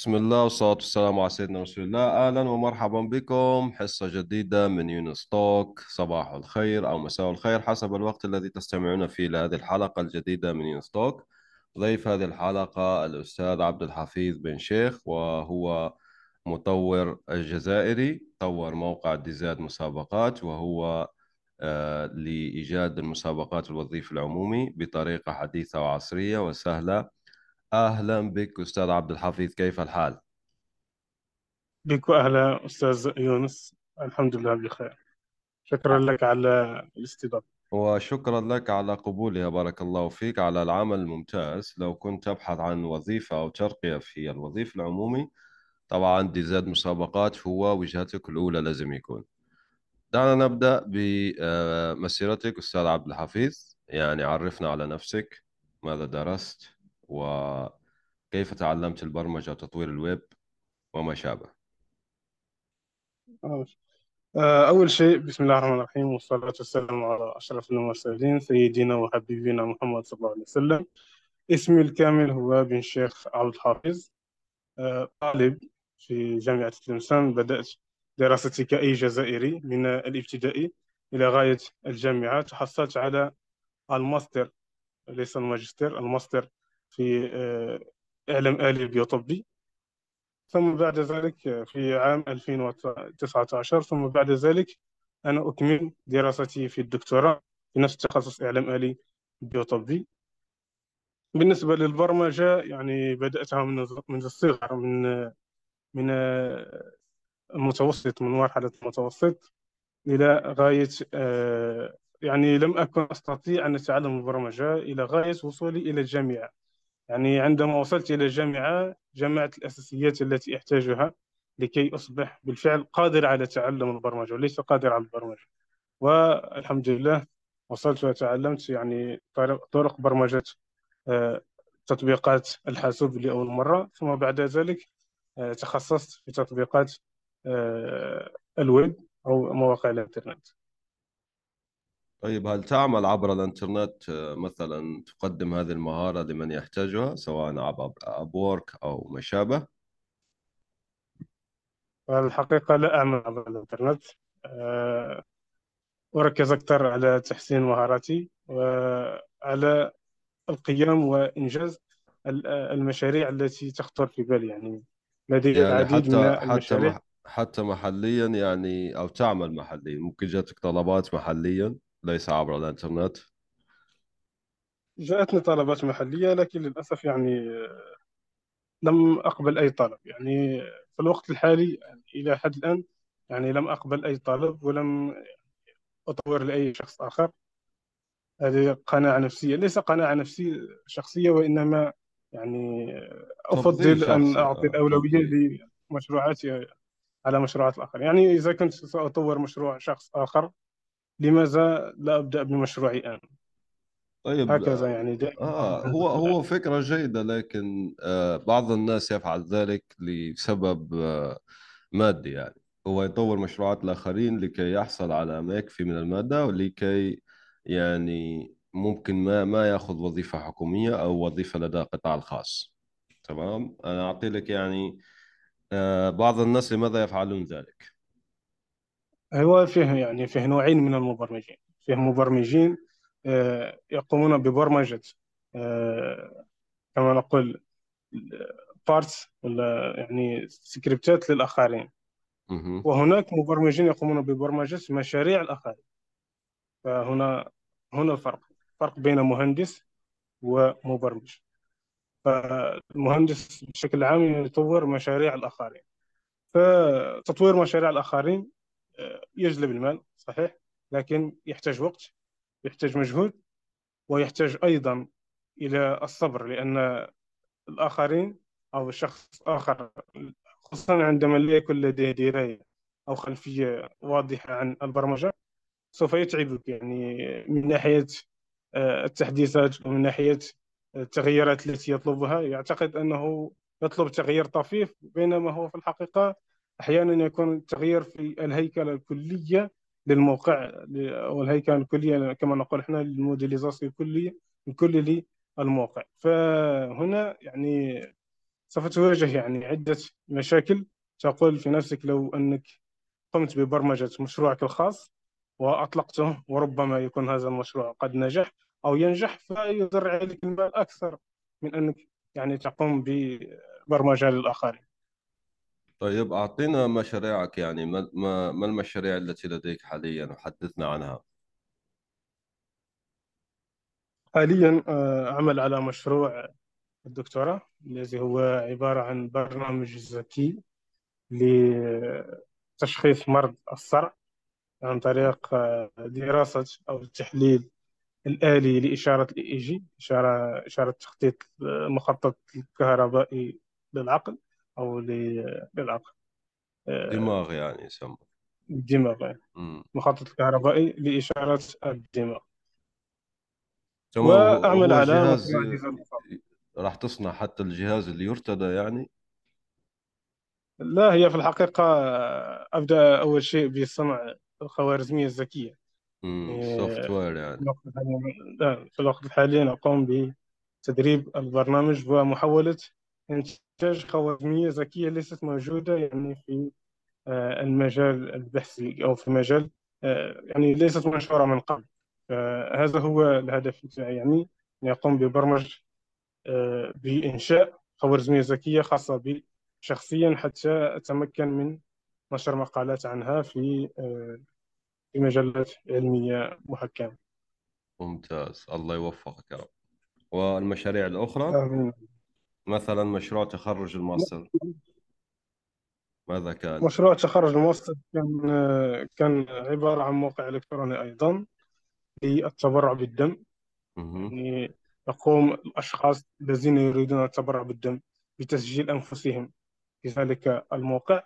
بسم الله والصلاة والسلام على سيدنا رسول الله. أهلا ومرحبا بكم. حصة جديدة من يونس توك صباح الخير أو مساء الخير حسب الوقت الذي تستمعون فيه لهذه الحلقة الجديدة من يونس توك ضيف هذه الحلقة الأستاذ عبد الحفيظ بن شيخ وهو مطور الجزائري طور موقع ديزاد مسابقات وهو آه، لإيجاد المسابقات الوظيفي العمومي بطريقة حديثة وعصرية وسهلة. أهلا بك أستاذ عبد الحفيظ كيف الحال؟ بك وأهلا أستاذ يونس الحمد لله بخير. شكرا لك على الاستضافة. وشكرا لك على قبولها بارك الله فيك على العمل الممتاز. لو كنت تبحث عن وظيفة أو ترقية في الوظيفة العمومي طبعا دي زاد مسابقات هو وجهتك الأولى لازم يكون. دعنا نبدأ بمسيرتك أستاذ عبد الحفيظ. يعني عرفنا على نفسك ماذا درست؟ وكيف تعلمت البرمجة وتطوير الويب وما شابه؟ آه، أول شيء بسم الله الرحمن الرحيم والصلاة والسلام على أشرف المرسلين سيدنا وحبيبنا محمد صلى الله عليه وسلم. اسمي الكامل هو بن شيخ عبد الحافظ آه، طالب في جامعة تلمسان بدأت دراستي كأي جزائري من الابتدائي إلى غاية الجامعة. تحصلت على الماستر ليس الماجستير الماستر في آه، إعلام آلي بيوطبي ثم بعد ذلك في عام 2019 ثم بعد ذلك أنا أكمل دراستي في الدكتوراه في نفس تخصص إعلام آلي بيوطبي بالنسبة للبرمجة يعني بدأتها من منذ الصغر من من المتوسط من مرحلة المتوسط إلى غاية آه، يعني لم أكن أستطيع أن أتعلم البرمجة إلى غاية وصولي إلى الجامعة. يعني عندما وصلت إلى الجامعة جمعت الأساسيات التي أحتاجها لكي أصبح بالفعل قادر على تعلم البرمجة وليس قادر على البرمجة. والحمد لله وصلت وتعلمت يعني طرق برمجة آه، تطبيقات الحاسوب لأول مرة. ثم بعد ذلك آه، تخصصت في تطبيقات آه، الويب أو مواقع الإنترنت. طيب هل تعمل عبر الإنترنت آه، مثلا تقدم هذه المهارة لمن يحتاجها سواء عبر أبورك أو ما شابه؟ الحقيقة لا أعمل عبر الإنترنت. أركز أكثر على تحسين مهاراتي وعلى القيام وإنجاز المشاريع التي تخطر في بالي يعني لدي يعني العديد من حتى حتى المشاريع. مح حتى محليا يعني أو تعمل محليا ممكن جاتك طلبات محليا؟ ليس عبر الإنترنت. جاءتني طلبات محلية لكن للأسف يعني لم أقبل أي طلب. يعني في الوقت الحالي يعني إلى حد الآن يعني لم أقبل أي طلب ولم أطور لأي شخص آخر. هذه قناعة نفسية. ليس قناعة نفسية شخصية وإنما يعني تفضيل أفضل أن أعطي آه الأولوية لمشروعاتي على مشروعات الآخر يعني إذا كنت سأطور مشروع شخص آخر لماذا لا أبدأ بمشروعي أنا طيب هكذا يعني دائما. آه هو هو فكرة جيدة لكن آه بعض الناس يفعل ذلك لسبب آه مادي يعني. هو يطور مشروعات الآخرين لكي يحصل على ما يكفي من المادة ولكي يعني ممكن ما ما يأخذ وظيفة حكومية أو وظيفة لدى القطاع الخاص. تمام؟ أنا أعطي لك يعني آه بعض الناس لماذا يفعلون ذلك؟ هو فيه يعني فيه نوعين من المبرمجين. فيه مبرمجين آه، يقومون ببرمجة آه، كما نقول parts ولا يعني سكريبتات للآخرين. وهناك مبرمجين يقومون ببرمجة مشاريع الآخرين. فهنا هنا الفرق فرق بين مهندس ومبرمج. فالمهندس بشكل عام يطور مشاريع الآخرين. فتطوير مشاريع الآخرين يجلب المال صحيح لكن يحتاج وقت يحتاج مجهود ويحتاج أيضا إلى الصبر لأن الآخرين أو الشخص آخر خصوصا عندما لا يكون لديه دراية أو خلفية واضحة عن البرمجة سوف يتعبك يعني من ناحية آه، التحديثات ومن ناحية التغييرات التي يطلبها. يعتقد أنه يطلب تغيير طفيف بينما هو في الحقيقة أحيانا يكون التغيير في الهيكلة الكلية للموقع أو الهيكلة الكلية كما نقول إحنا الموديليزاسيون الكلية الكلي للموقع. فهنا يعني سوف تواجه يعني عدة مشاكل تقول في نفسك لو أنك قمت ببرمجة مشروعك الخاص وأطلقته وربما يكون هذا المشروع قد نجح أو ينجح فيضر عليك المال أكثر من أنك يعني تقوم ببرمجة للآخرين. طيب أعطينا مشاريعك يعني ما, ما, ما المشاريع التي لديك حاليا وحدثنا عنها؟ حاليا آه، أعمل على مشروع الدكتوراه الذي هو عبارة عن برنامج ذكي لتشخيص مرض الصرع عن طريق آه، دراسة أو التحليل الآلي لإشارة الإي جي إشارة إشارة تخطيط المخطط الكهربائي للعقل. أو للعقل آه، دماغ يعني يسمى. الدماغ المخطط الكهربائي لإشارة الدماغ. وأعمل على راح تصنع حتى الجهاز اللي يرتدى يعني؟ لا هي في الحقيقة آه، أبدأ أول شيء بصنع الخوارزمية الذكية. سوفت وير يعني. في الوقت الحالي أقوم بتدريب البرنامج ومحاولة إنتاج خوارزمية ذكية ليست موجودة يعني في آه، المجال البحثي أو في مجال آه، يعني ليست منشورة من قبل. هذا هو الهدف بتاعي يعني يقوم ببرمج آه، بإنشاء خوارزمية ذكية خاصة بي شخصيا حتى أتمكن من نشر مقالات عنها في في مجلات علمية محكمة. ممتاز. الله يوفقك يا رب. والمشاريع الأخرى؟ آمين. مثلا مشروع تخرج الماستر. ماذا كان؟ مشروع تخرج الماستر كان كان عبارة عن موقع إلكتروني أيضا للتبرع بالدم. يعني يقوم الأشخاص الذين يريدون التبرع بالدم بتسجيل أنفسهم في ذلك الموقع.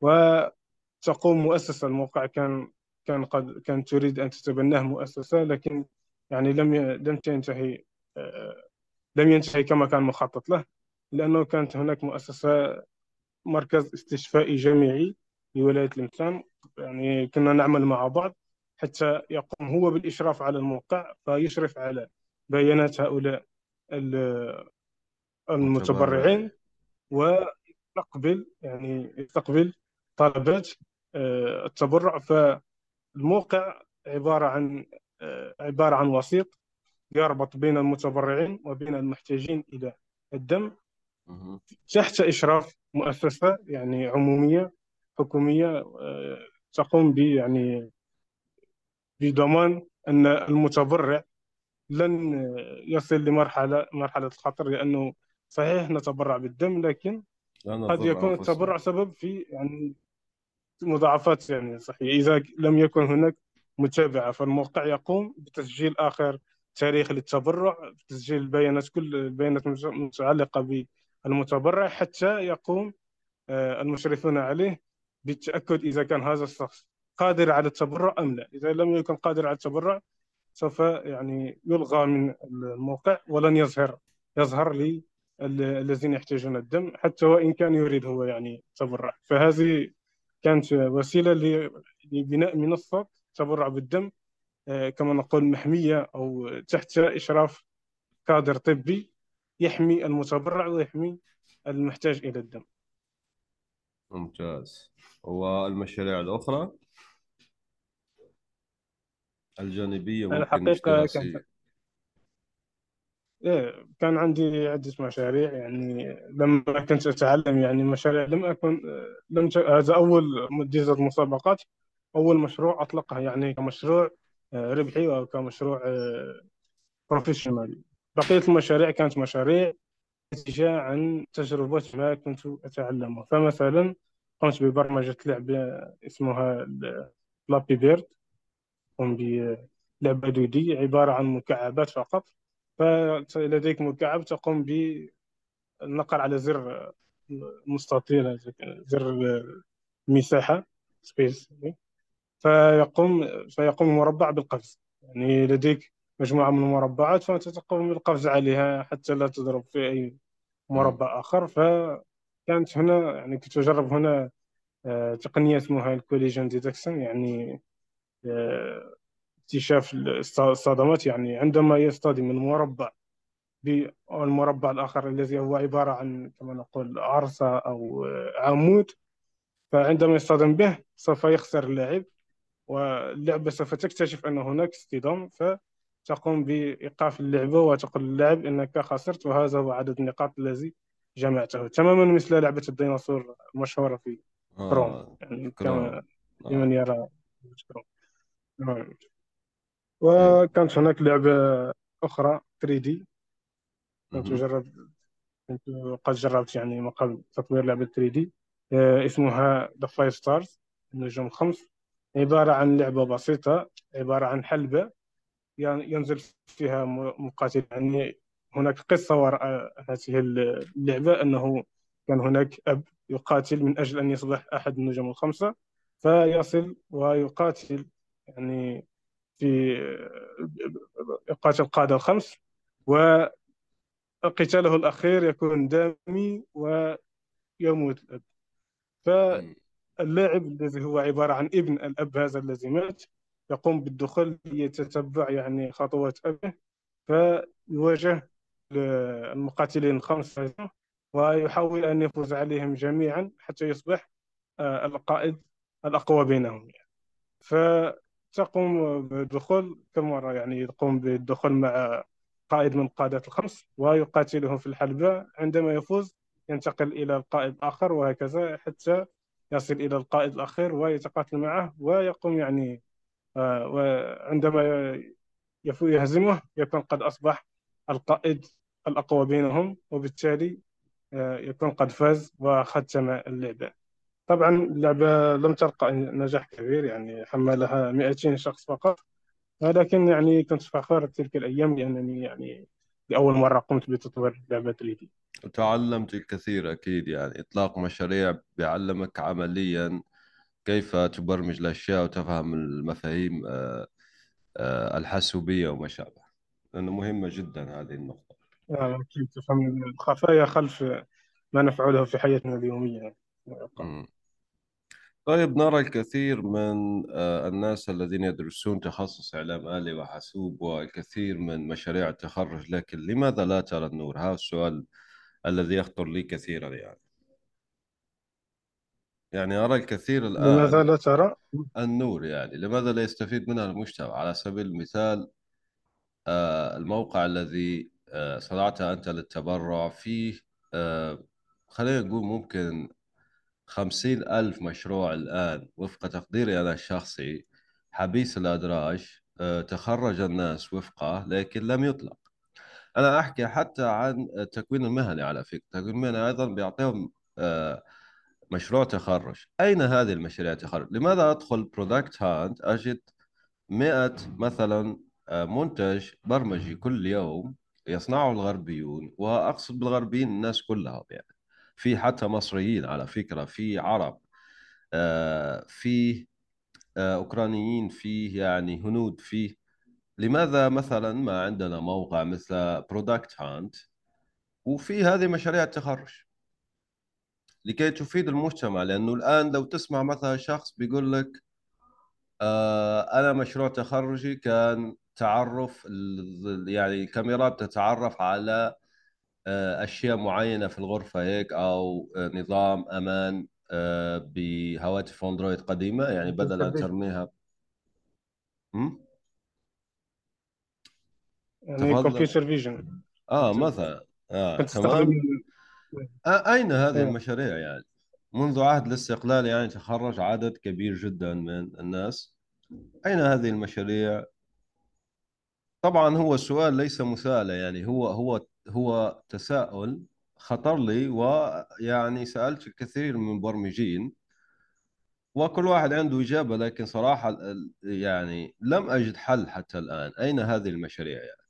وتقوم مؤسسة الموقع كان كان قد كانت تريد أن تتبناه مؤسسة لكن يعني لم لم تنتهي آه، لم ينتهي كما كان مخطط له لأنه كانت هناك مؤسسة مركز استشفائي جامعي لولاية المثال يعني كنا نعمل مع بعض حتى يقوم هو بالإشراف على الموقع فيشرف على بيانات هؤلاء المتبرعين ويستقبل يعني يستقبل طلبات آه، التبرع. فالموقع عبارة عن آه، عبارة عن وسيط يربط بين المتبرعين وبين المحتاجين إلى الدم تحت إشراف مؤسسة يعني عمومية حكومية آه، تقوم ب يعني بضمان أن المتبرع لن يصل لمرحلة مرحلة الخطر لأنه صحيح نتبرع بالدم لكن قد يكون التبرع سبب في يعني مضاعفات يعني صحية. إذا لم يكن هناك متابعة فالموقع يقوم بتسجيل آخر تاريخ للتبرع بتسجيل البيانات كل البيانات المتعلقة بالمتبرع حتى يقوم آه، المشرفون عليه بالتأكد إذا كان هذا الشخص قادر على التبرع أم لا. إذا لم يكن قادر على التبرع سوف يعني يلغى من الموقع ولن يظهر يظهر لي الذين يحتاجون الدم حتى وإن كان يريد هو يعني التبرع فهذه كانت وسيلة لبناء منصة تبرع بالدم كما نقول محمية أو تحت إشراف كادر طبي يحمي المتبرع ويحمي المحتاج إلى الدم. ممتاز. والمشاريع الأخرى؟ الجانبية ممكن دراسية إيه كان عندي عدة مشاريع يعني لما كنت أتعلم يعني مشاريع لم أكن لم ت... هذا أول جزء مسابقات أول مشروع أطلقه يعني كمشروع آه، ربحي أو كمشروع بروفيشنال بقية المشاريع كانت مشاريع نتيجة عن تجربة ما كنت أتعلمها. فمثلا قمت ببرمجة لعبة اسمها Flappy Bird قمت بلعبة 2D عبارة عن مكعبات فقط. فلديك مكعب تقوم بالنقر على زر مستطيل زر المساحة space فيقوم فيقوم المربع بالقفز. يعني لديك مجموعة من المربعات فأنت تقوم بالقفز عليها حتى لا تضرب في أي مربع آخر. فكانت هنا يعني كنت أجرب هنا آه، تقنية اسمها ال collision detection يعني آه، اكتشاف الصدمات يعني عندما يصطدم المربع بالمربع الآخر الذي هو عبارة عن كما نقول عرصة أو عمود فعندما يصطدم به سوف يخسر اللاعب واللعبة سوف تكتشف أن هناك اصطدام فتقوم بإيقاف اللعبة وتقول للاعب أنك خسرت وهذا هو عدد النقاط الذي جمعته تماما مثل لعبة الديناصور المشهورة في كروم آه يعني كما آه. لمن يرى كروم. إيه. وكانت هناك لعبة أخرى 3D كنت مهم. جربت كنت قد جربت يعني من قبل تطوير لعبة 3D آه، اسمها The Five Stars النجوم الخمس عبارة عن لعبة بسيطة عبارة عن حلبة ينزل فيها مقاتل يعني هناك قصة وراء هذه اللعبة أنه كان هناك أب يقاتل من أجل أن يصبح أحد النجوم الخمسة فيصل ويقاتل يعني في يقاتل القادة الخمس وقتاله الأخير يكون دامي ويموت الأب مم. فاللاعب الذي هو عبارة عن ابن الأب هذا الذي مات يقوم بالدخول ليتتبع يعني خطوات أبيه فيواجه المقاتلين الخمسة ويحاول أن يفوز عليهم جميعا حتى يصبح آه، القائد الأقوى بينهم يعني. فتقوم بالدخول كم مرة يعني يقوم بالدخول مع قائد من القادات الخمس ويقاتله في الحلبة عندما يفوز ينتقل إلى القائد الآخر وهكذا حتى يصل إلى القائد الأخير ويتقاتل معه ويقوم يعني آه، وعندما يهزمه يكون قد أصبح القائد الأقوى بينهم وبالتالي آه، يكون قد فاز وختم اللعبة طبعا اللعبة لم تلقى نجاح كبير يعني حملها 200 شخص فقط ولكن يعني كنت فخور تلك الأيام لأنني يعني لأول مرة قمت بتطوير لعبة 3D تعلمت الكثير أكيد يعني. إطلاق مشاريع بيعلمك عمليا كيف تبرمج الأشياء وتفهم المفاهيم آه، آه، الحاسوبية وما شابه. لأنه مهمة جدا هذه النقطة. يعني كيف تفهم الخفايا خلف ما نفعله في حياتنا اليومية. يعني. طيب نرى الكثير من آه، الناس الذين يدرسون تخصص إعلام آلي وحاسوب والكثير من مشاريع التخرج لكن لماذا لا ترى النور؟ هذا السؤال الذي يخطر لي كثيرا يعني يعني أرى الكثير لماذا الآن لا ترى؟ النور يعني لماذا لا يستفيد منها المجتمع على سبيل المثال آه، الموقع الذي آه، صنعته أنت للتبرع فيه آه، خلينا نقول ممكن خمسين ألف مشروع الآن وفق تقديري أنا الشخصي حبيس الأدراج آه، تخرج الناس وفقه لكن لم يطلق. أنا أحكي حتى عن التكوين المهني على فكرة. التكوين المهني أيضا بيعطيهم آه، مشروع تخرج. أين هذه المشاريع تخرج لماذا أدخل برودكت هانت أجد مئة مثلا آه، منتج برمجي كل يوم يصنعه الغربيون وأقصد بالغربيين الناس كلهم يعني. في حتى مصريين على فكرة في عرب آه، في آه، أوكرانيين فيه يعني هنود فيه لماذا مثلا ما عندنا موقع مثل برودكت هانت وفي هذه مشاريع التخرج؟ لكي تفيد المجتمع لأنه الآن لو تسمع مثلا شخص بيقول لك آه، أنا مشروع تخرجي كان تعرف يعني الكاميرات تتعرف على آه، أشياء معينة في الغرفة هيك أو آه، نظام أمان آه، بهواتف أندرويد قديمة يعني بدل أن ترميها? يعني كمبيوتر فيجن آه مثلا تستخدم تمام. آه أين هذه أيوة. المشاريع يعني؟ منذ عهد الاستقلال يعني تخرج عدد كبير جدا من الناس. أين هذه المشاريع؟ طبعا هو السؤال ليس مساءلة يعني هو هو هو تساؤل خطر لي ويعني سألت الكثير من المبرمجين وكل واحد عنده إجابة لكن ال- يعني لم أجد حل حتى الآن. أين هذه المشاريع يعني؟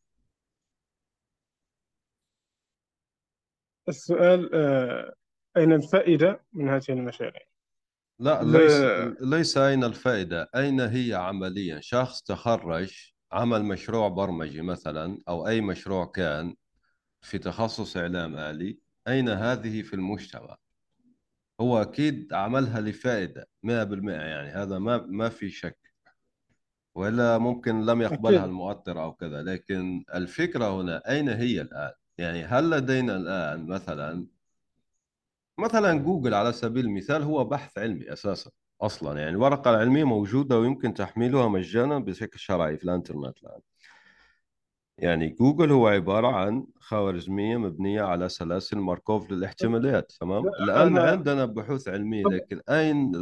السؤال آه، أين الفائدة من هذه المشاريع؟ لا ليس ليس أين الفائدة أين هي عمليا؟ شخص تخرج عمل مشروع برمجي مثلا أو أي مشروع كان في تخصص إعلام آلي أين هذه في المجتمع؟ هو أكيد عملها لفائدة 100% يعني هذا ما ما في شك. ولا ممكن لم يقبلها أكيد. المؤطر أو كذا لكن الفكرة هنا أين هي الآن؟ يعني هل لدينا الآن مثلا مثلا جوجل على سبيل المثال هو بحث علمي أساسا أصلا يعني الورقة العلمية موجودة ويمكن تحميلها مجانا بشكل شرعي في الإنترنت الآن. يعني جوجل هو عبارة عن خوارزمية مبنية على سلاسل ماركوف للاحتمالات تمام؟ الآن عندنا بحوث علمية لكن أين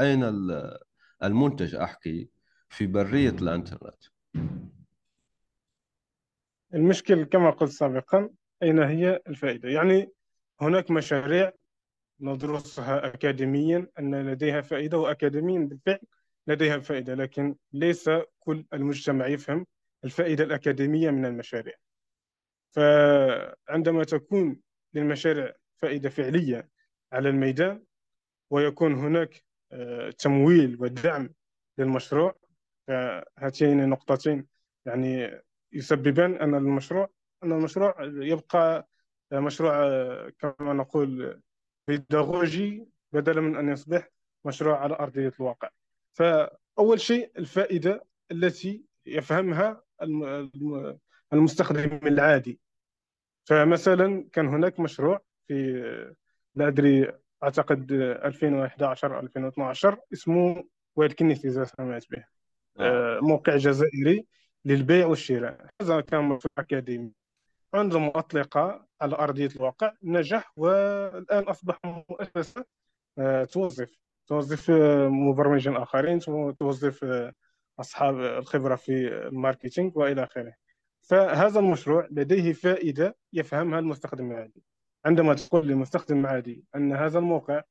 أين المنتج أحكي في برية الإنترنت؟ المشكل كما قلت سابقا أين هي الفائدة؟ يعني هناك مشاريع ندرسها أكاديميا أن لديها فائدة وأكاديميا بالفعل لديها فائدة لكن ليس كل المجتمع يفهم الفائدة الأكاديمية من المشاريع. فعندما تكون للمشاريع فائدة فعلية على الميدان ويكون هناك آه، تمويل ودعم للمشروع فهاتين النقطتين. يعني يسببان أن المشروع أن المشروع يبقى مشروع آه، كما نقول بيداغوجي بدلا من أن يصبح مشروع على أرضية الواقع. فأول شيء الفائدة التي يفهمها المستخدم العادي. فمثلا كان هناك مشروع في لا أدري أعتقد 2011 2012 اسمه ويل كنيس إذا سمعت به. آه. موقع جزائري للبيع والشراء. هذا كان مشروع أكاديمي. عندما أطلق على أرضية الواقع نجح والآن أصبح مؤسسة آه، توظف. توظف آه، مبرمجين آخرين توظف أصحاب الخبرة في الماركتينج وإلى آخره. فهذا المشروع لديه فائدة يفهمها المستخدم العادي. عندما تقول للمستخدم العادي أن هذا الموقع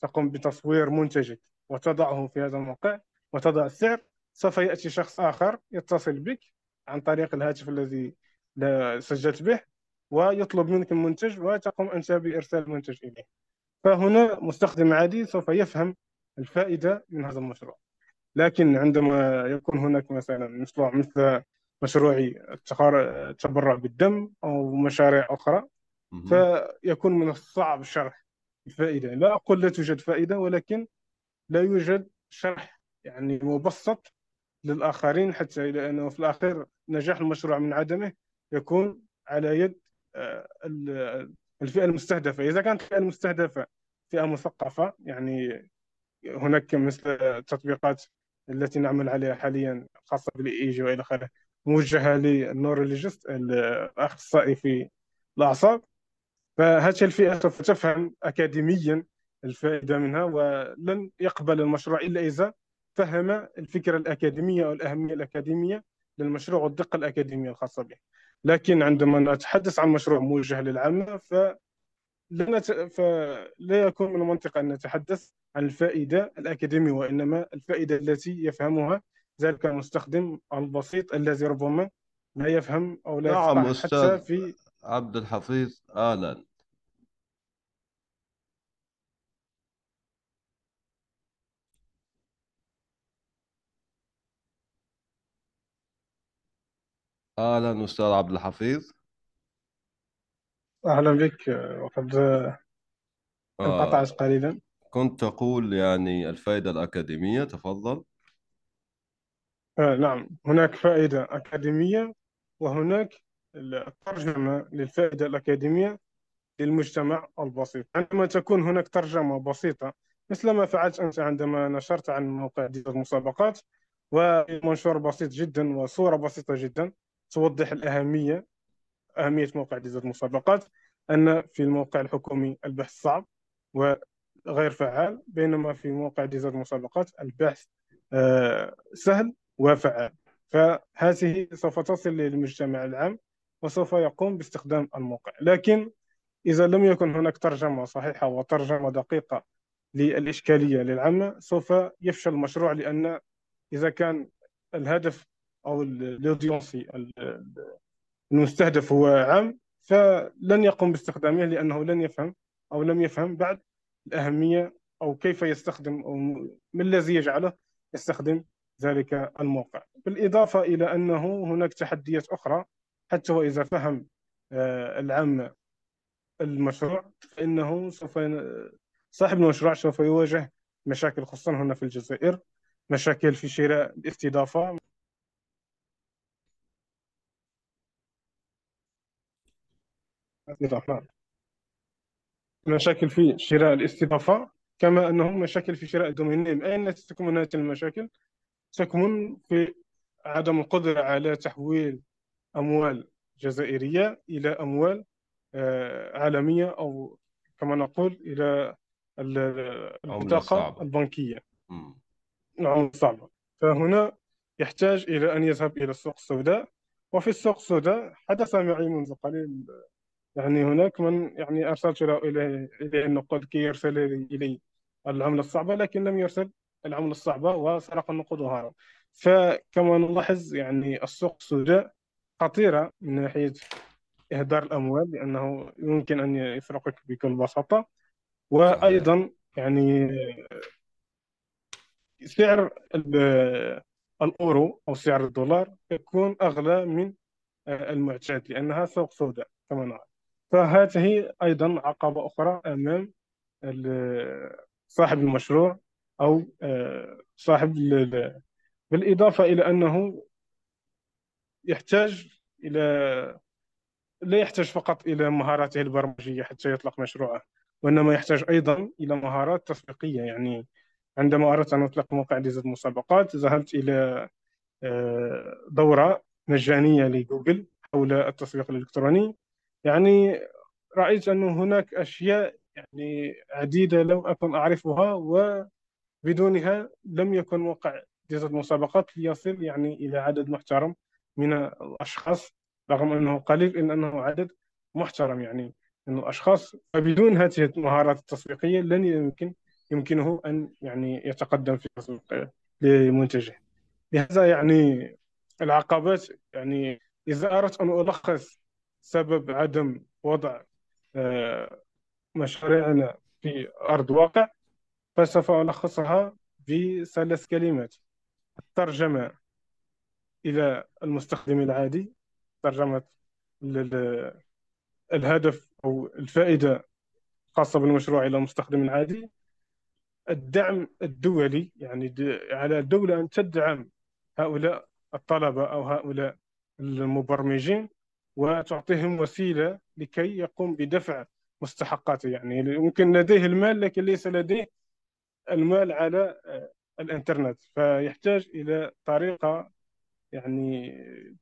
تقوم بتصوير منتجك وتضعه في هذا الموقع وتضع السعر سوف يأتي شخص آخر يتصل بك عن طريق الهاتف الذي سجلت به ويطلب منك المنتج وتقوم أنت بإرسال المنتج إليه. فهنا مستخدم عادي سوف يفهم الفائدة من هذا المشروع. لكن عندما يكون هناك مثلا مشروع مثل مشروع التبرع بالدم أو مشاريع أخرى فيكون من الصعب شرح الفائدة. لا أقول لا توجد فائدة ولكن لا يوجد شرح يعني مبسط للآخرين حتى لأنه في الأخير نجاح المشروع من عدمه يكون على يد آه، الفئة المستهدفة. إذا كانت الفئة المستهدفة فئة مثقفة يعني هناك مثل التطبيقات التي نعمل عليها حاليا خاصة بالإيجي وإلى آخره موجهة للنورولوجيست الأخصائي في الأعصاب فهذه الفئة سوف تفهم أكاديميا الفائدة منها ولن يقبل المشروع إلا إذا فهم الفكرة الأكاديمية أو الأهمية الأكاديمية للمشروع والدقة الأكاديمية الخاصة به لكن عندما نتحدث عن مشروع موجه للعامة ف. فلا يكون من المنطق أن نتحدث الفائدة الأكاديمية وإنما الفائدة التي يفهمها ذلك المستخدم البسيط الذي ربما لا يفهم أو لا نعم حتى في عبد الحفيظ آلان أهلا أستاذ عبد الحفيظ. أهلا بك وقد انقطعت آه قليلا. كنت تقول يعني الفائدة الأكاديمية تفضل. آه نعم. هناك فائدة أكاديمية وهناك الترجمة للفائدة الأكاديمية للمجتمع البسيط. عندما تكون هناك ترجمة بسيطة مثل ما فعلت أنت عندما نشرت عن موقع المسابقات ومنشور بسيط جدا وصورة بسيطة جدا توضح الأهمية أهمية موقع ديزل المسابقات أن في الموقع الحكومي البحث صعب وغير فعال بينما في موقع ديزل المسابقات البحث آه، سهل وفعال. فهذه سوف تصل للمجتمع العام وسوف يقوم باستخدام الموقع. لكن إذا لم يكن هناك ترجمة صحيحة وترجمة دقيقة للإشكالية للعامة سوف يفشل المشروع لأن إذا كان الهدف أو الاودينسي المستهدف هو عام فلن يقوم باستخدامه لأنه لن يفهم أو لم يفهم بعد الأهمية أو كيف يستخدم أو ما الذي يجعله يستخدم ذلك الموقع. بالإضافة إلى أنه هناك تحديات أخرى حتى وإذا فهم آه، العام المشروع فإنه سوف صاحب المشروع سوف يواجه مشاكل خصوصا هنا في الجزائر مشاكل في شراء الاستضافة. نعم مشاكل في شراء الاستضافة كما أنه مشاكل في شراء الدومين نيم أين تكمن هذه المشاكل؟ تكمن في عدم القدرة على تحويل أموال جزائرية إلى أموال آه، عالمية أو كما نقول إلى البطاقة البنكية. العملة صعبة. فهنا يحتاج إلى أن يذهب إلى السوق السوداء. وفي السوق السوداء حدث معي منذ قليل يعني هناك من يعني أرسلت له إليه إليه النقود كي يرسل إلي العملة الصعبة لكن لم يرسل العملة الصعبة وسرق النقود وهرب. فكما نلاحظ يعني السوق السوداء خطيرة من ناحية إهدار الأموال لأنه يمكن أن يسرقك بكل بساطة. وأيضا يعني سعر الأورو أو سعر الدولار يكون أغلى من المعتاد لأنها سوق سوداء كما نرى فهذه أيضا عقبة أخرى أمام صاحب المشروع أو آه، صاحب بالإضافة إلى أنه يحتاج إلى لا يحتاج فقط إلى مهاراته البرمجية حتى يطلق مشروعه وإنما يحتاج أيضا إلى مهارات تسويقية. يعني عندما أردت أن أطلق موقع ديزل المسابقات ذهبت إلى آه، دورة مجانية لجوجل حول التسويق الإلكتروني. يعني رأيت أن هناك أشياء يعني عديدة لم أكن أعرفها وبدونها لم يكن موقع جائزة المسابقات ليصل يعني إلى عدد محترم من الأشخاص رغم أنه قليل إلا أنه عدد محترم يعني من الأشخاص. فبدون هذه المهارات التسويقية لن يمكن يمكنه أن يعني يتقدم في التسويق لمنتجه. لهذا يعني العقبات يعني إذا أردت أن ألخص سبب عدم وضع آه، مشاريعنا في أرض واقع فسوف ألخصها بثلاث كلمات. الترجمة إلى المستخدم العادي ترجمة الهدف أو الفائدة الخاصة بالمشروع إلى المستخدم العادي. الدعم الدولي يعني على الدولة أن تدعم هؤلاء الطلبة أو هؤلاء المبرمجين. وتعطيهم وسيلة لكي يقوم بدفع مستحقاته. يعني يمكن لديه المال لكن ليس لديه المال على آه، الإنترنت. فيحتاج إلى طريقة يعني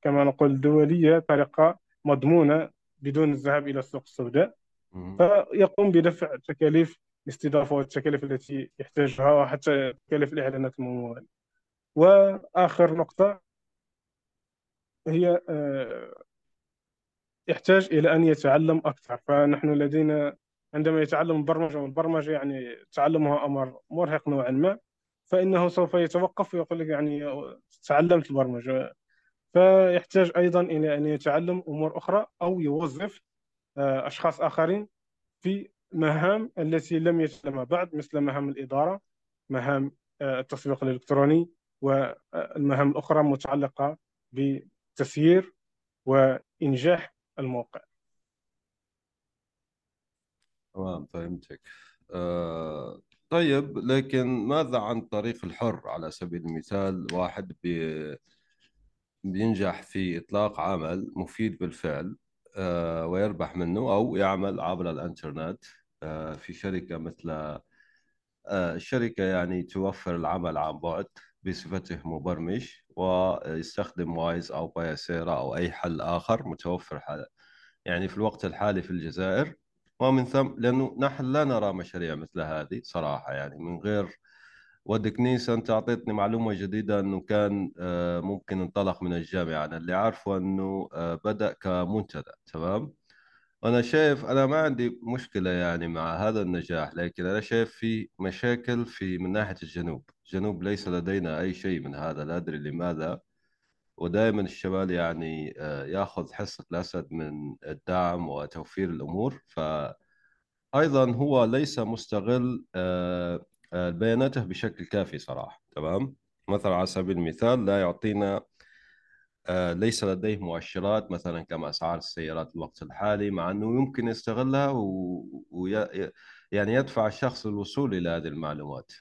كما نقول دولية طريقة مضمونة بدون الذهاب إلى السوق السوداء. فيقوم بدفع تكاليف الاستضافة والتكاليف التي يحتاجها وحتى تكاليف الإعلانات الممولة وآخر نقطة هي آه، يحتاج إلى أن يتعلم أكثر. فنحن لدينا عندما يتعلم البرمجة والبرمجة يعني تعلمها أمر مرهق نوعا ما فإنه سوف يتوقف ويقول لك يعني تعلمت البرمجة. فيحتاج أيضا إلى أن يتعلم أمور أخرى أو يوظف آه، أشخاص آخرين في مهام التي لم يتعلمها بعد مثل مهام الإدارة مهام آه، التسويق الإلكتروني والمهام الأخرى المتعلقة بتسيير وإنجاح الموقع. تمام فهمتك. آه طيب لكن ماذا عن الطريق الحر؟ على سبيل المثال واحد بي بينجح في إطلاق عمل مفيد بالفعل آه ويربح منه أو يعمل عبر الإنترنت آه في شركة مثل آه الشركة يعني توفر العمل عن بعد بصفته مبرمج. ويستخدم وايز أو بايسيرا أو أي حل آخر متوفر حل يعني في الوقت الحالي في الجزائر ومن ثم لأنه نحن لا نرى مشاريع مثل هذه صراحة. يعني من غير ودكنيس أنت أعطيتني معلومة جديدة أنه كان آه، ممكن انطلق من الجامعة. أنا اللي عارفه أنه آه، بدأ كمنتدى تمام؟ أنا شايف أنا ما عندي مشكلة يعني مع هذا النجاح لكن أنا شايف في مشاكل في من ناحية الجنوب. الجنوب ليس لدينا أي شيء من هذا لا أدري لماذا. ودائما الشمال يعني آه، يأخذ حصة الأسد من الدعم وتوفير الأمور. فأيضا هو ليس مستغل آه، آه، بياناته بشكل كافي صراحة تمام؟ مثلا على سبيل المثال لا يعطينا ليس لديه مؤشرات مثلا كما أسعار السيارات الوقت الحالي مع أنه يمكن يستغلها ويعني يعني يدفع الشخص للوصول إلى هذه المعلومات.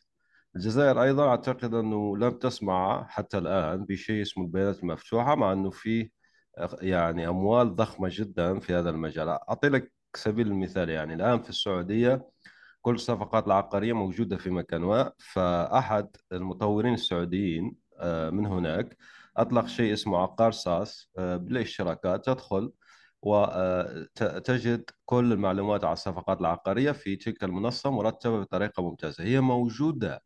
الجزائر أيضا أعتقد أنه لم تسمع حتى الآن بشيء اسمه البيانات المفتوحة مع أنه في يعني أموال ضخمة جدا في هذا المجال. أعطي لك سبيل المثال يعني الآن في السعودية كل الصفقات العقارية موجودة في مكان ما فأحد المطورين السعوديين آه، من هناك أطلق شيء اسمه عقار ساس آه، بالاشتراكات تدخل وتجد كل المعلومات على الصفقات العقارية في تلك المنصة مرتبة بطريقة ممتازة. هي موجودة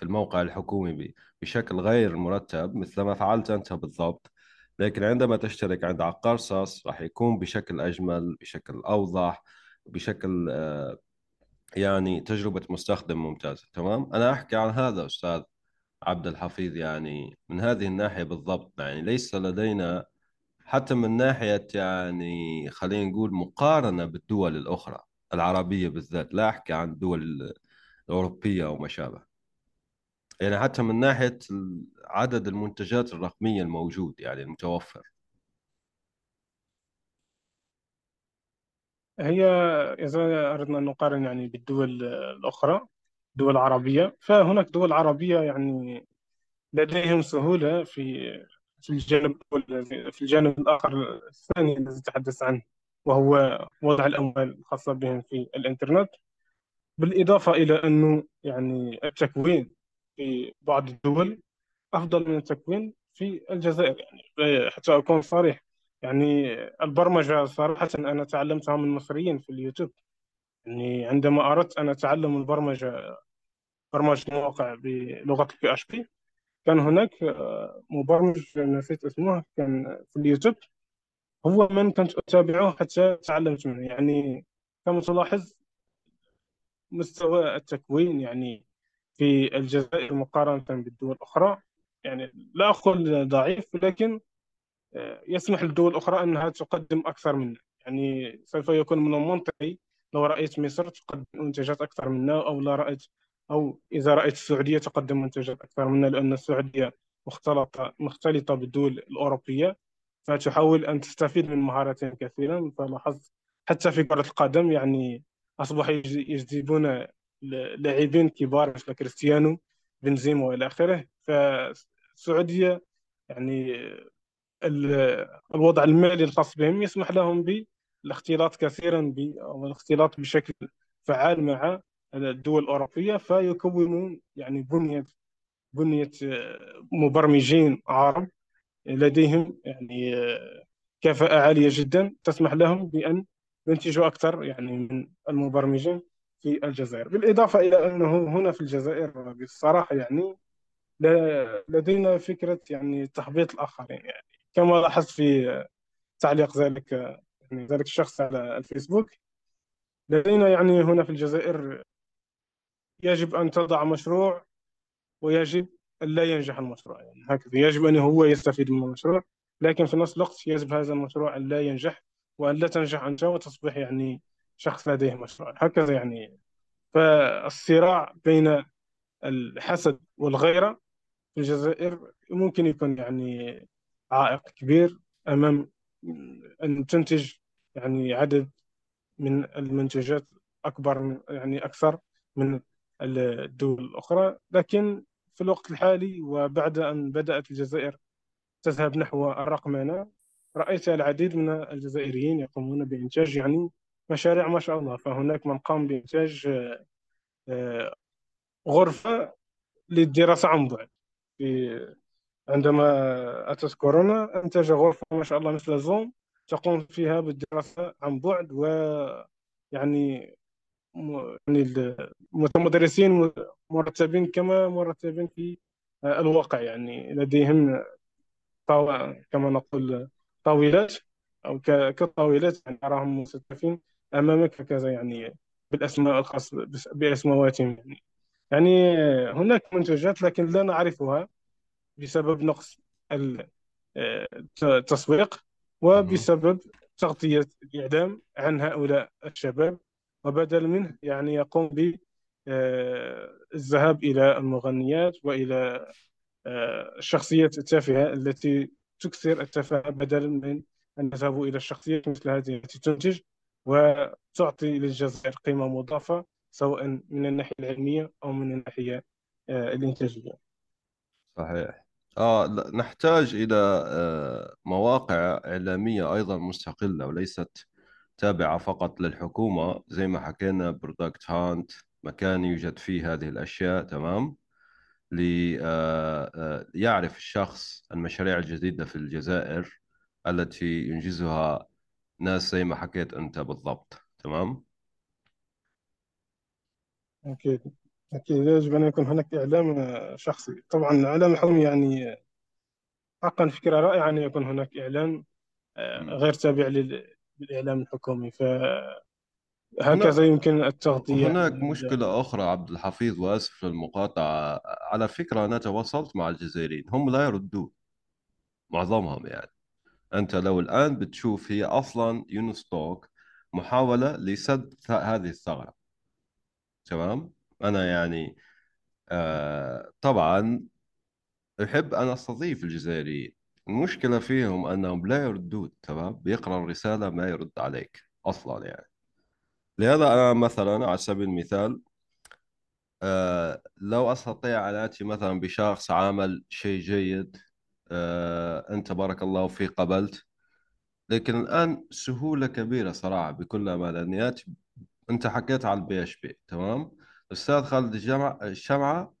في الموقع الحكومي بشكل غير مرتب مثل ما فعلت أنت بالضبط. لكن عندما تشترك عند عقار ساس راح يكون بشكل أجمل بشكل أوضح بشكل آه، يعني تجربة مستخدم ممتازة. تمام؟ أنا أحكي عن هذا أستاذ عبد الحفيظ يعني من هذه الناحية بالضبط. يعني ليس لدينا حتى من ناحية يعني خلينا نقول مقارنة بالدول الأخرى العربية بالذات. لا أحكي عن الدول الأوروبية أو ما شابه. يعني حتى من ناحية عدد المنتجات الرقمية الموجود يعني المتوفر. هي إذا أردنا أن نقارن يعني بالدول الأخرى الدول العربية فهناك دول عربية يعني لديهم سهولة في في الجانب في الجانب الآخر الثاني الذي تحدث عنه وهو وضع الأموال الخاصة بهم في الإنترنت. بالإضافة إلى أنه يعني التكوين في بعض الدول أفضل من التكوين في الجزائر. يعني حتى أكون صريح يعني البرمجة صراحة أنا تعلمتها من مصريين في اليوتيوب. يعني عندما أردت أن أتعلم البرمجة برمجة مواقع بلغة ال PHP كان هناك آه، مبرمج نسيت اسمه كان في اليوتيوب. هو من كنت أتابعه حتى تعلمت منه. يعني كما تلاحظ مستوى التكوين يعني في الجزائر مقارنة بالدول الأخرى يعني لا أقول ضعيف ولكن آه، يسمح للدول الأخرى أنها تقدم أكثر منا. يعني سوف يكون من المنطقي لو رأيت مصر تقدم منتجات أكثر منا أو لا رأيت أو إذا رأيت السعودية تقدم منتجات أكثر منا لأن السعودية مختلطة مختلطة بالدول الأوروبية فتحاول أن تستفيد من مهاراتهم كثيرا فلاحظت حتى في كرة القدم يعني أصبحوا يجذبون لاعبين كبار مثل كريستيانو بنزيما وإلى آخره. فالسعودية يعني الوضع المالي الخاص بهم يسمح لهم بالاختلاط كثيرا أو الاختلاط بشكل فعال مع الدول الأوروبية فيكونون يعني بنية بنية مبرمجين عرب لديهم يعني كفاءة عالية جدا تسمح لهم بأن ينتجوا أكثر يعني من المبرمجين. في الجزائر بالإضافة إلى أنه هنا في الجزائر بصراحة يعني لدينا فكرة يعني تحبيط الآخرين يعني. كما لاحظت في تعليق ذلك يعني ذلك الشخص على الفيسبوك لدينا يعني هنا في الجزائر يجب أن تضع مشروع ويجب لا ينجح المشروع يعني. هكذا يجب أن هو يستفيد من المشروع لكن في نفس الوقت يجب هذا المشروع أن لا ينجح وأن لا تنجح أنت وتصبح يعني شخص لديه مشروع. هكذا يعني. فالصراع بين الحسد والغيرة في الجزائر ممكن يكون يعني عائق كبير أمام أن تنتج يعني عدد من المنتجات أكبر من يعني أكثر من الدول الأخرى. لكن في الوقت الحالي وبعد أن بدأت الجزائر تذهب نحو الرقمنة رأيت العديد من الجزائريين يقومون بإنتاج يعني مشاريع ما شاء الله. فهناك من قام بإنتاج آه، غرفة للدراسة عن بعد. عندما أتت كورونا أنتج غرفة ما شاء الله مثل زوم تقوم فيها بالدراسة عن بعد و يعني يعني المتدرسين مرتبين كما مرتبين في الواقع. يعني لديهم كما نقول طاولات أو كطاولات. يعني أراهم مستفين أمامك هكذا يعني بالأسماء الخاصة بأسماواتهم يعني. يعني هناك منتجات لكن لا نعرفها بسبب نقص التسويق وبسبب تغطية الإعلام عن هؤلاء الشباب. وبدل منه يعني يقوم بالذهاب إلى المغنيات وإلى الشخصيات التافهة التي تكثر التفاهة بدلا من أن يذهبوا إلى الشخصيات مثل هذه التي تنتج. وتعطي للجزائر قيمة مضافة سواء من الناحية العلمية أو من الناحية آه، الإنتاجية. صحيح. آه نحتاج إلى آه، مواقع إعلامية أيضا مستقلة وليست تابعة فقط للحكومة زي ما حكينا برودكت هانت مكان يوجد فيه هذه الأشياء تمام؟ ليعرف الشخص المشاريع الجديدة في الجزائر التي ينجزها ناس زي ما حكيت أنت بالضبط تمام؟ أكيد أكيد. يجب أن يكون هناك إعلام شخصي. طبعا الإعلام الحكومي يعني حقا فكرة رائعة أن يكون هناك إعلام آه،. غير تابع لل- للإعلام الحكومي. فهكذا هنا يمكن التغطية. هناك مشكلة أخرى عبد الحفيظ وآسف للمقاطعة. على فكرة أنا تواصلت مع الجزائريين هم لا يردون معظمهم يعني. أنت لو الآن بتشوف هي أصلا يونستوك محاولة لسد هذه الثغرة. تمام؟ أنا يعني آه طبعا أحب أن أستضيف الجزائريين. المشكلة فيهم أنهم لا يردون تمام؟ بيقرأ الرسالة ما يرد عليك أصلا يعني. لهذا أنا مثلا على سبيل المثال آه لو أستطيع أن آتي مثلا بشخص عمل شيء جيد آه أنت بارك الله فيك قبلت. لكن الآن سهولة كبيرة صراحة بكل أمانة أني آتي أنت حكيت على ال PHP تمام؟ الأستاذ خالد الجمع الشمعة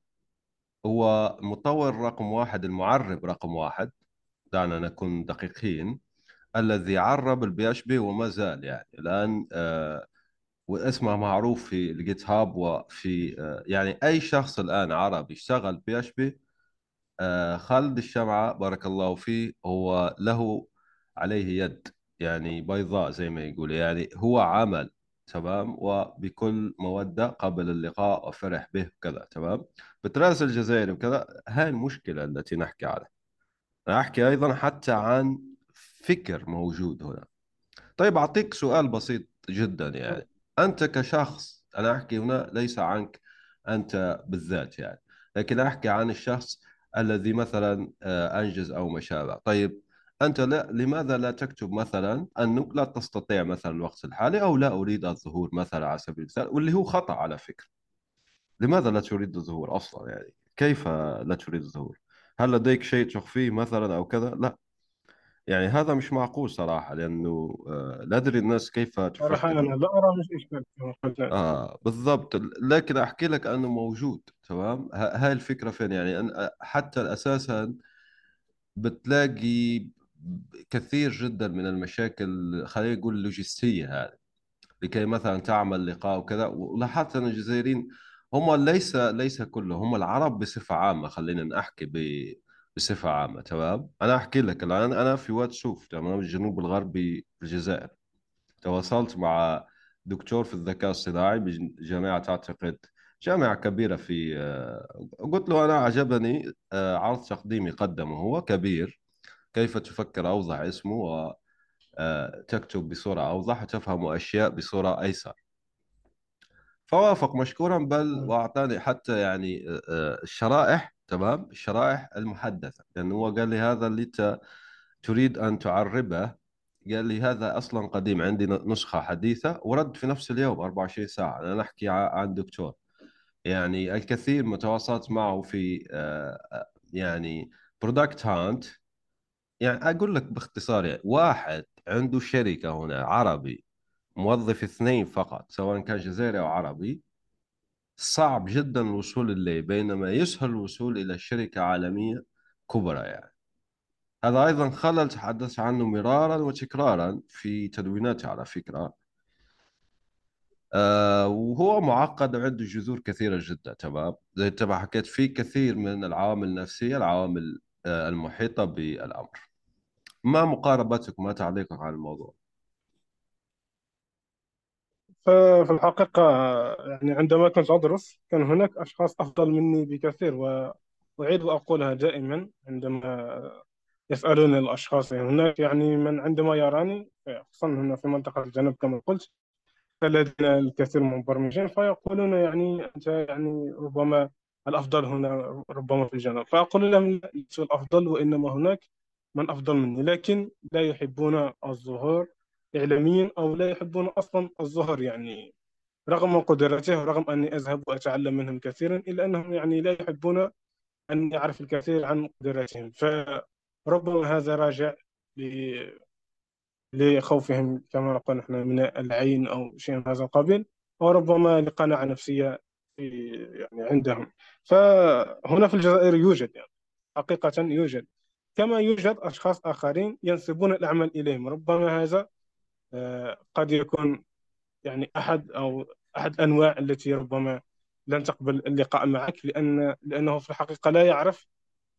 هو المطور رقم واحد المعرب رقم واحد دعنا نكون دقيقين الذي عرب ال PHP وما زال يعني. الآن آه واسمه معروف في ال GitHub وفي آه يعني أي شخص الآن عربي اشتغل PHP آه خالد الشمعة بارك الله فيه هو له عليه يد يعني بيضاء زي ما يقول يعني هو عمل تمام؟ وبكل مودة قبل اللقاء وفرح به كذا تمام؟ بتراسل الجزائر وكذا هاي المشكلة التي نحكي عنها أنا أحكي أيضا حتى عن فكر موجود هنا. طيب أعطيك سؤال بسيط جدا يعني. أنت كشخص أنا أحكي هنا ليس عنك أنت بالذات يعني لكن أحكي عن الشخص الذي مثلا آه، أنجز أو ما شابه. طيب أنت لا لماذا لا تكتب مثلا أنك لا تستطيع مثلا الوقت الحالي أو لا أريد الظهور مثلا على سبيل المثال واللي هو خطأ على فكرة. لماذا لا تريد الظهور أصلا يعني؟ كيف لا تريد الظهور؟ هل لديك شيء تخفيه مثلا أو كذا؟ لا. يعني هذا مش معقول صراحة لأنه آه، لا أدري الناس كيف تفكر. أنا لا أرى مش لك آه بالضبط. لكن أحكي لك أنه موجود تمام؟ هاي الفكرة فين؟ يعني أن حتى أساسا بتلاقي كثير جدا من المشاكل خلينا نقول لوجستية هذه. لكي مثلا تعمل لقاء وكذا. ولاحظت أن الجزائريين هم ليس ليس كلهم هم العرب بصفة عامة خلينا نحكي ب بصفة عامة تمام؟ أنا أحكي لك الآن أنا في واد سوف تمام؟ الجنوب الغربي في الجزائر. تواصلت مع دكتور في الذكاء الصناعي بجامعة أعتقد جامعة كبيرة في آه، قلت له أنا عجبني آه، عرض تقديمي قدمه هو كبير كيف تفكر؟ أوضح اسمه وتكتب بصورة أوضح وتفهم أشياء بصورة أيسر. فوافق مشكورا بل وأعطاني حتى يعني آه، آه، الشرائح تمام؟ الشرائح المحدثة. لأنه هو قال لي هذا اللي تريد أن تعربه. قال لي هذا أصلا قديم عندي نسخة حديثة ورد في نفس اليوم 24 ساعة. أنا نحكي عن دكتور. يعني الكثير متواصلات معه في آه، آه، يعني برودكت هانت يعني أقول لك باختصار يعني واحد عنده شركة هنا عربي موظف اثنين فقط سواء كان جزائري أو عربي. صعب جدا الوصول إليه بينما يسهل الوصول إلى شركة عالمية كبرى يعني. هذا أيضا خلل تحدث عنه مرارا وتكرارا في تدويناته على فكرة. آه وهو معقد وعنده جذور كثيرة جدا تمام؟ زي ما حكيت في كثير من العوامل النفسية العوامل آه المحيطة بالأمر. ما مقاربتك ما تعليقك على الموضوع؟ ففي الحقيقة يعني عندما كنت أدرس كان هناك أشخاص أفضل مني بكثير وأعيد وأقولها دائما عندما يسألوني الأشخاص. يعني هناك يعني من عندما يراني خصوصا هنا في منطقة الجنوب كما قلت لدينا الكثير من المبرمجين فيقولون يعني أنت يعني ربما الأفضل هنا ربما في الجنوب. فأقول لهم لست الأفضل وإنما هناك من أفضل مني لكن لا يحبون الظهور إعلاميا أو لا يحبون أصلا الظهور يعني رغم قدرته ورغم أني أذهب وأتعلم منهم كثيرا إلا أنهم يعني لا يحبون أن يعرف الكثير عن قدراتهم. فربما هذا راجع لخوفهم كما نقول نحن من العين أو شيء من هذا القبيل وربما لقناعة نفسية يعني عندهم. فهنا في الجزائر يوجد يعني حقيقة يوجد. كما يوجد أشخاص آخرين ينسبون الأعمال إليهم. ربما هذا قد يكون يعني أحد أو أحد الأنواع التي ربما لن تقبل اللقاء معك لأن لأنه في الحقيقة لا يعرف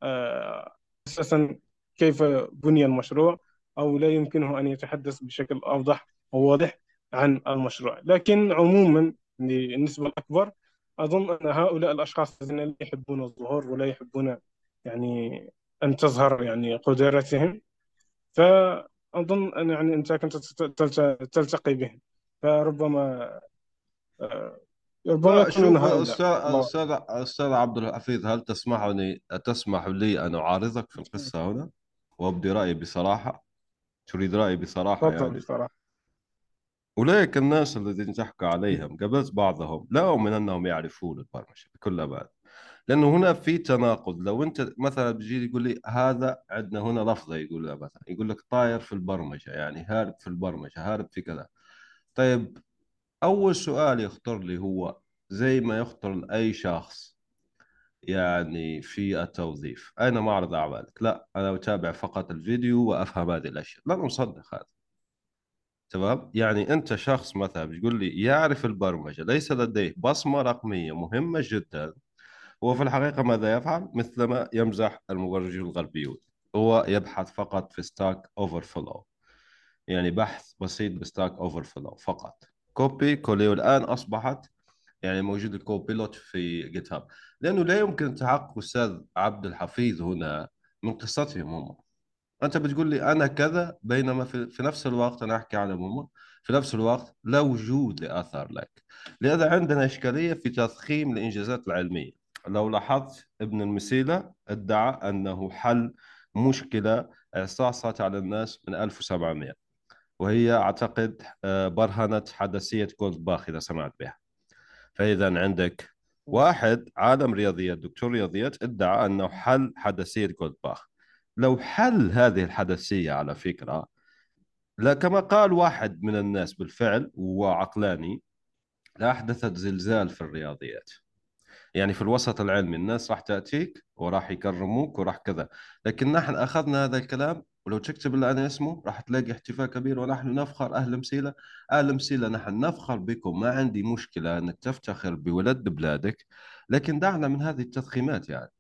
آه، أساسا كيف بني المشروع أو لا يمكنه أن يتحدث بشكل أوضح وواضح عن المشروع. لكن عموما النسبة الأكبر أظن أن هؤلاء الأشخاص الذين لا يحبون الظهور ولا يحبون يعني أن تظهر يعني قدراتهم فأظن أن يعني أنت كنت تلتقي بهم فربما آه، ربما هؤلاء أستاذ أستاذ أستاذ عبد الحفيظ هل تسمحني تسمح لي أن أعارضك في القصة هنا؟ وأبدي رأيي بصراحة. تريد رأيي بصراحة يعني؟ بصراحة. أولئك الناس الذين تحكى عليهم قابلت بعضهم لا أؤمن أنهم يعرفون البرمجة بكل أمان. لأنه هنا في تناقض. لو أنت مثلا بيجي يقول لي هذا عندنا هنا لفظة يقول مثلا يقول لك طاير في البرمجة يعني هارب في البرمجة هارب في كذا. طيب أول سؤال يخطر لي هو زي ما يخطر لأي شخص يعني في التوظيف. أين معرض أعمالك؟ لا أنا أتابع فقط الفيديو وأفهم هذه الأشياء. لن أصدق هذا. تمام؟ يعني أنت شخص مثلا بتقول لي يعرف البرمجة ليس لديه بصمة رقمية مهمة جدا هو في الحقيقة ماذا يفعل؟ مثلما يمزح المبرمجون الغربيون. هو يبحث فقط في Stack Overflow يعني بحث بسيط ب Stack Overflow فقط. copier coller والآن أصبحت يعني موجود ال Copilot في GitHub لأنه لا يمكن تحقق أستاذ عبد الحفيظ هنا من قصتهم هم. أنت بتقول لي أنا كذا بينما في, في نفس الوقت أنا أحكي عن هم. في نفس الوقت لا وجود لآثار لك. لهذا عندنا إشكالية في تضخيم الإنجازات العلمية. لو لاحظت ابن المسيلة ادعى أنه حل مشكلة استعصت على الناس من 1700 وهي أعتقد آه، برهنة حدثية جولدباخ إذا سمعت بها. فإذا عندك واحد عالم رياضيات دكتور رياضيات ادعى أنه حل حدثية جولدباخ لو حل هذه الحدثية على فكرة لا كما قال واحد من الناس بالفعل وعقلاني لأحدثت زلزال في الرياضيات. يعني في الوسط العلمي الناس راح تأتيك وراح يكرموك وراح كذا. لكن نحن أخذنا هذا الكلام ولو تكتب الآن اسمه راح تلاقي احتفال كبير. ونحن نفخر أهل مسيلة أهل مسيلة نحن نفخر بكم. ما عندي مشكلة أنك تفتخر بولد بلادك لكن دعنا من هذه التضخيمات يعني.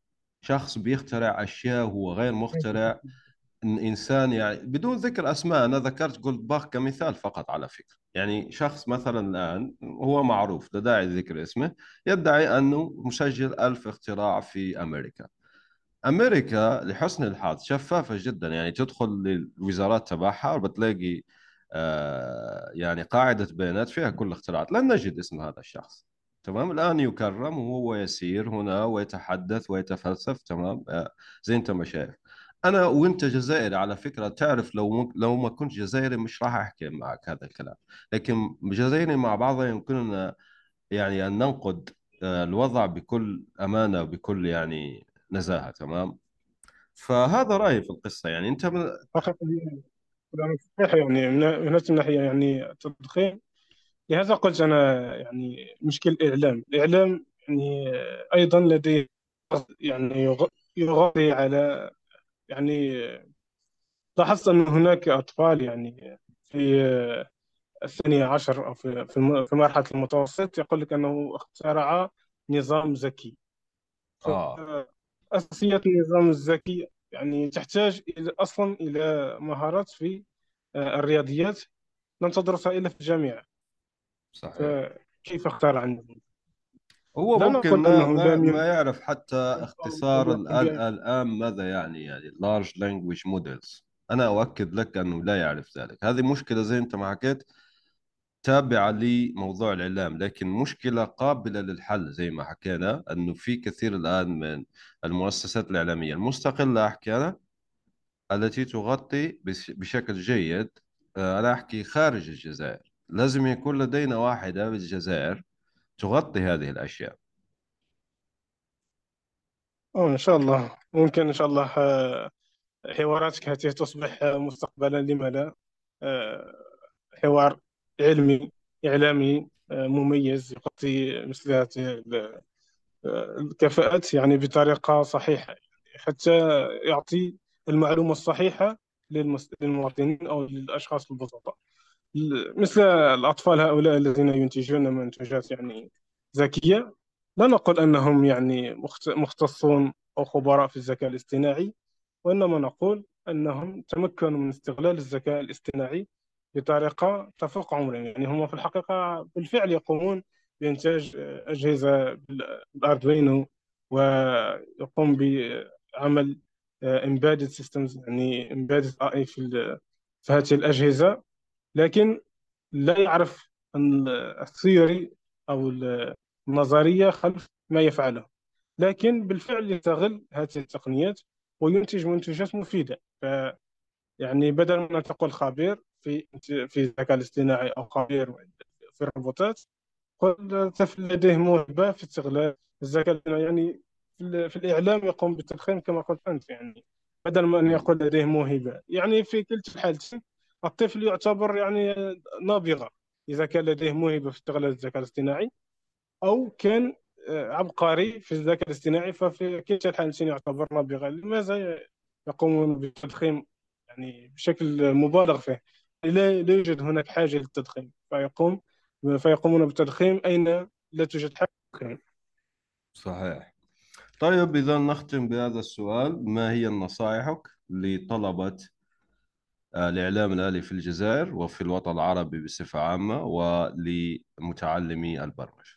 شخص بيخترع أشياء وهو غير مخترع. إنسان يعني بدون ذكر أسماء أنا ذكرت جولد باخ كمثال فقط على فكرة. يعني شخص مثلا الآن هو معروف لا داعي ذكر اسمه يدعي أنه مسجل ألف اختراع في أمريكا. أمريكا لحسن الحظ شفافة جدا يعني تدخل للوزارات تبعها وبتلاقي آه يعني قاعدة بيانات فيها كل الاختراعات. لن نجد اسم هذا الشخص. تمام؟ الآن يكرم وهو يسير هنا ويتحدث ويتفلسف تمام؟ آه زي أنت ما شايف. أنا وأنت جزائري على فكرة تعرف لو لو ما كنت جزائري مش راح أحكي معك هذا الكلام. لكن جزائري مع بعضها يمكننا يعني أن ننقد آه، الوضع بكل أمانة وبكل يعني نزاهة تمام؟ فهذا رأيي في القصة يعني. أنت من... فقط صحيح يعني من نفس الناحية يعني التضخيم لهذا قلت أنا يعني مشكل الإعلام. الإعلام يعني أيضا لديه يعني يغطي على يعني لاحظت أن هناك أطفال يعني في الثانية عشر أو في في مرحلة المتوسط يقول لك أنه اخترع نظام ذكي. آه. أساسيات النظام الذكي يعني تحتاج إلى أصلا إلى مهارات في آه، الرياضيات لم تدرسها إلا في الجامعة. صحيح. فكيف اختار النظام؟ هو ممكن ما, ما, ما يعرف حتى اختصار الآن ماذا يعني يعني large language models. أنا أؤكد لك أنه لا يعرف ذلك. هذه مشكلة زي أنت ما حكيت تابعة لموضوع الإعلام لكن مشكلة قابلة للحل زي ما حكينا أنه في كثير الآن من المؤسسات الإعلامية المستقلة أحكي التي تغطي بشكل جيد آه، أنا أحكي خارج الجزائر. لازم يكون لدينا واحدة بالجزائر تغطي هذه الأشياء. أوه إن شاء الله. ممكن إن شاء الله آه، حواراتك هذه تصبح مستقبلا لما لا حوار علمي إعلامي مميز يغطي مثل هذه الكفاءات يعني بطريقة صحيحة. حتى يعطي المعلومة الصحيحة للمواطنين أو للأشخاص البسطاء. مثل الأطفال هؤلاء الذين ينتجون منتوجات يعني ذكية لا نقول أنهم يعني مختصون أو خبراء في الذكاء الاصطناعي وإنما نقول أنهم تمكنوا من استغلال الذكاء الاصطناعي بطريقة تفوق عمرهم. يعني هم في الحقيقة بالفعل يقومون بإنتاج أجهزة بالأردوينو ويقوم بعمل embedded systems يعني embedded AI في في هذه الأجهزة. لكن لا يعرف الثيوري أو النظرية خلف ما يفعله. لكن بالفعل يستغل هذه التقنيات وينتج منتجات مفيدة. ف يعني بدل أن تقول خبير في في الذكاء الاصطناعي أو خبير في الروبوتات قل لديه موهبة في استغلال الذكاء يعني في الإعلام يقوم بالتدخين كما قلت أنت. يعني بدل من أن يقول لديه موهبة. يعني في كلتا الحالتين الطفل يعتبر يعني نابغة إذا كان لديه موهبة في استغلال الذكاء الاصطناعي أو كان آه، عبقري في الذكاء الاصطناعي ففي كلتا الحالتين يعتبر نابغة. لماذا يقومون بالتدخين يعني بشكل مبالغ فيه. لا لا يوجد هناك حاجة للتدخين فيقوم فيقومون بالتدخين أين لا توجد للتدخين صحيح. طيب إذا نختم بهذا السؤال ما هي نصائحك لطلبة آه، الإعلام الآلي في الجزائر وفي الوطن العربي بصفة عامة ولمتعلمي البرمجة.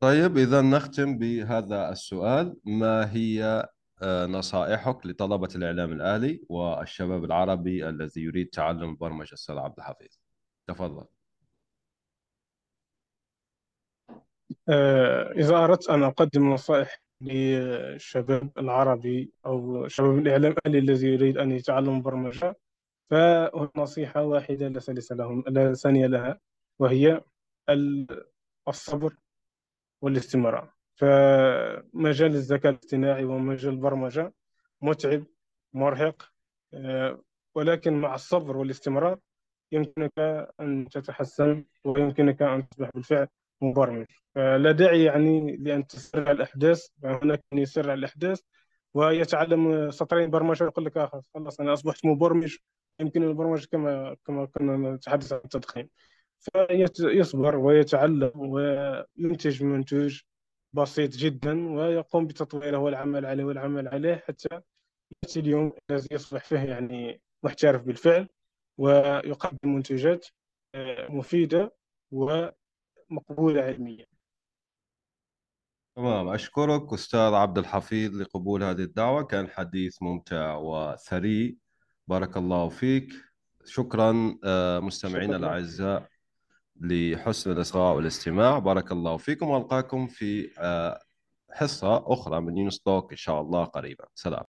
طيب إذا نختم بهذا السؤال. ما هي آه، نصائحك لطلبة الإعلام الآلي والشباب العربي الذي يريد تعلم البرمجة أستاذ عبد الحفيظ؟ تفضل. آه، إذا أردت أن أقدم نصائح للشباب العربي أو شباب الإعلام الذي يريد أن يتعلم البرمجة فنصيحة واحدة لا ثالث لهم لا ثانية لها وهي الصبر والاستمرار. فمجال الذكاء الاصطناعي ومجال البرمجة متعب مرهق آه، ولكن مع الصبر والاستمرار يمكنك أن تتحسن ويمكنك أن تصبح بالفعل مبرمج. فلا داعي يعني لأن تسرع الأحداث هناك من يسرع الأحداث ويتعلم سطرين برمجة ويقول لك آه خلاص أنا أصبحت مبرمج يمكن البرمجة كما كما كنا نتحدث عن التدخين. فيصبر ويتعلم وينتج منتوج بسيط جدا ويقوم بتطويره والعمل عليه والعمل عليه حتى يأتي اليوم الذي يصبح فيه يعني محترف بالفعل ويقدم منتجات آه، مفيدة ومقبولة علميا. تمام. أشكرك أستاذ عبد الحفيظ لقبول هذه الدعوة. كان حديث ممتع وثري بارك الله فيك. شكرا آه، مستمعينا الأعزاء لحسن الإصغاء والاستماع. بارك الله فيكم. وألقاكم في آه، حصة أخرى من يونس توك إن شاء الله قريبا. سلام.